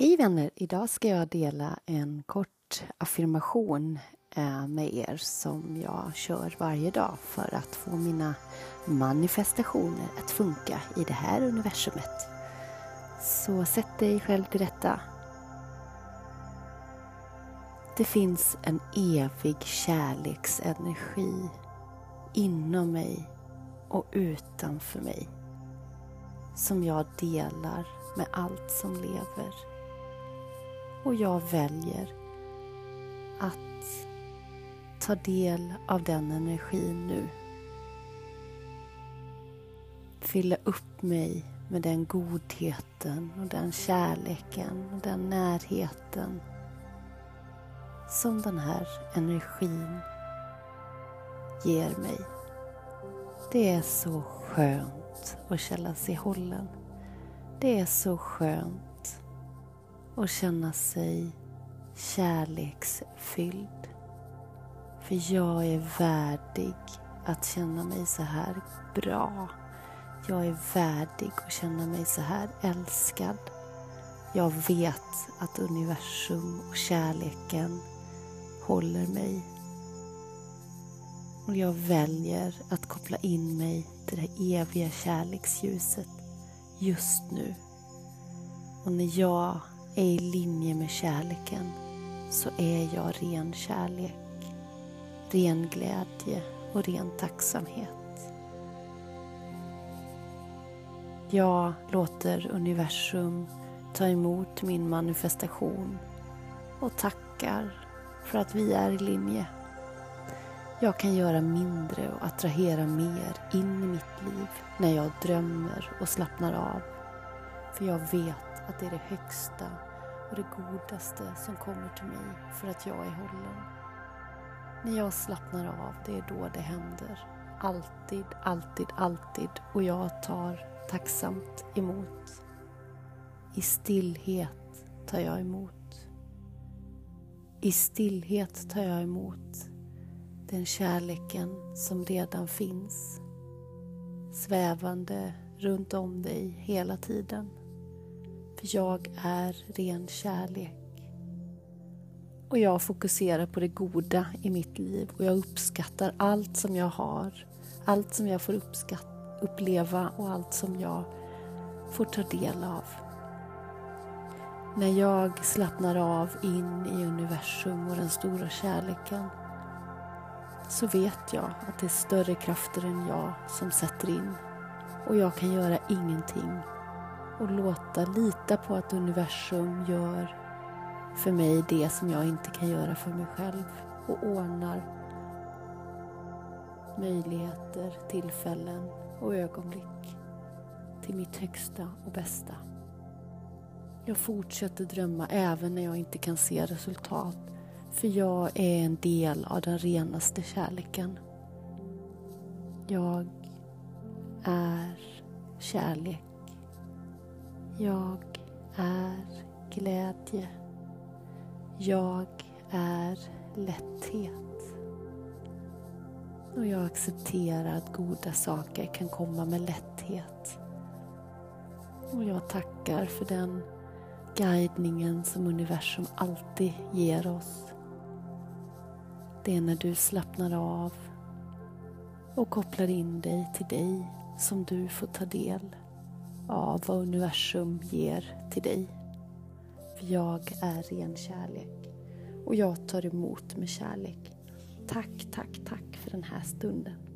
Hej vänner! Idag ska jag dela en kort affirmation eh, med er som jag kör varje dag för att få mina manifestationer att funka i det här universumet. Så sätt dig själv till rätta. Det finns en evig kärleksenergi inom mig och utanför mig som jag delar med allt som lever. Och jag väljer att ta del av den energin nu. Fylla upp mig med den godheten och den kärleken och den närheten som den här energin ger mig. Det är så skönt att känna sig hållen. Det är så skönt och känna sig kärleksfylld. För jag är värdig att känna mig så här bra. Jag är värdig att känna mig så här älskad. Jag vet att universum och kärleken håller mig. Och jag väljer att koppla in mig till det eviga kärleksljuset just nu. Och när jag är i linje med kärleken så är jag ren kärlek, ren glädje och ren tacksamhet. Jag låter universum ta emot min manifestation och tackar för att vi är i linje. Jag kan göra mindre och attrahera mer in i mitt liv när jag drömmer och slappnar av. För jag vet att det är det högsta och det godaste som kommer till mig för att jag är hållen. När jag slappnar av, det är då det händer. Alltid, alltid, alltid. Och jag tar tacksamt emot. I stillhet tar jag emot. I stillhet tar jag emot den kärleken som redan finns svävande runt om dig hela tiden. För jag är ren kärlek. Och jag fokuserar på det goda i mitt liv och jag uppskattar allt som jag har. Allt som jag får uppleva och allt som jag får ta del av. När jag slappnar av in i universum och den stora kärleken så vet jag att det är större krafter än jag som sätter in och jag kan göra ingenting och låta lita på att universum gör för mig det som jag inte kan göra för mig själv och ordnar möjligheter, tillfällen och ögonblick till mitt högsta och bästa. Jag fortsätter drömma även när jag inte kan se resultat för jag är en del av den renaste kärleken. Jag är kärlek. Jag är glädje. Jag är lätthet. Och jag accepterar att goda saker kan komma med lätthet. Och jag tackar för den guidningen som universum alltid ger oss. Det är när du slappnar av och kopplar in dig till dig som du får ta del av vad universum ger till dig. För jag är ren kärlek och jag tar emot med kärlek. Tack, tack, tack för den här stunden.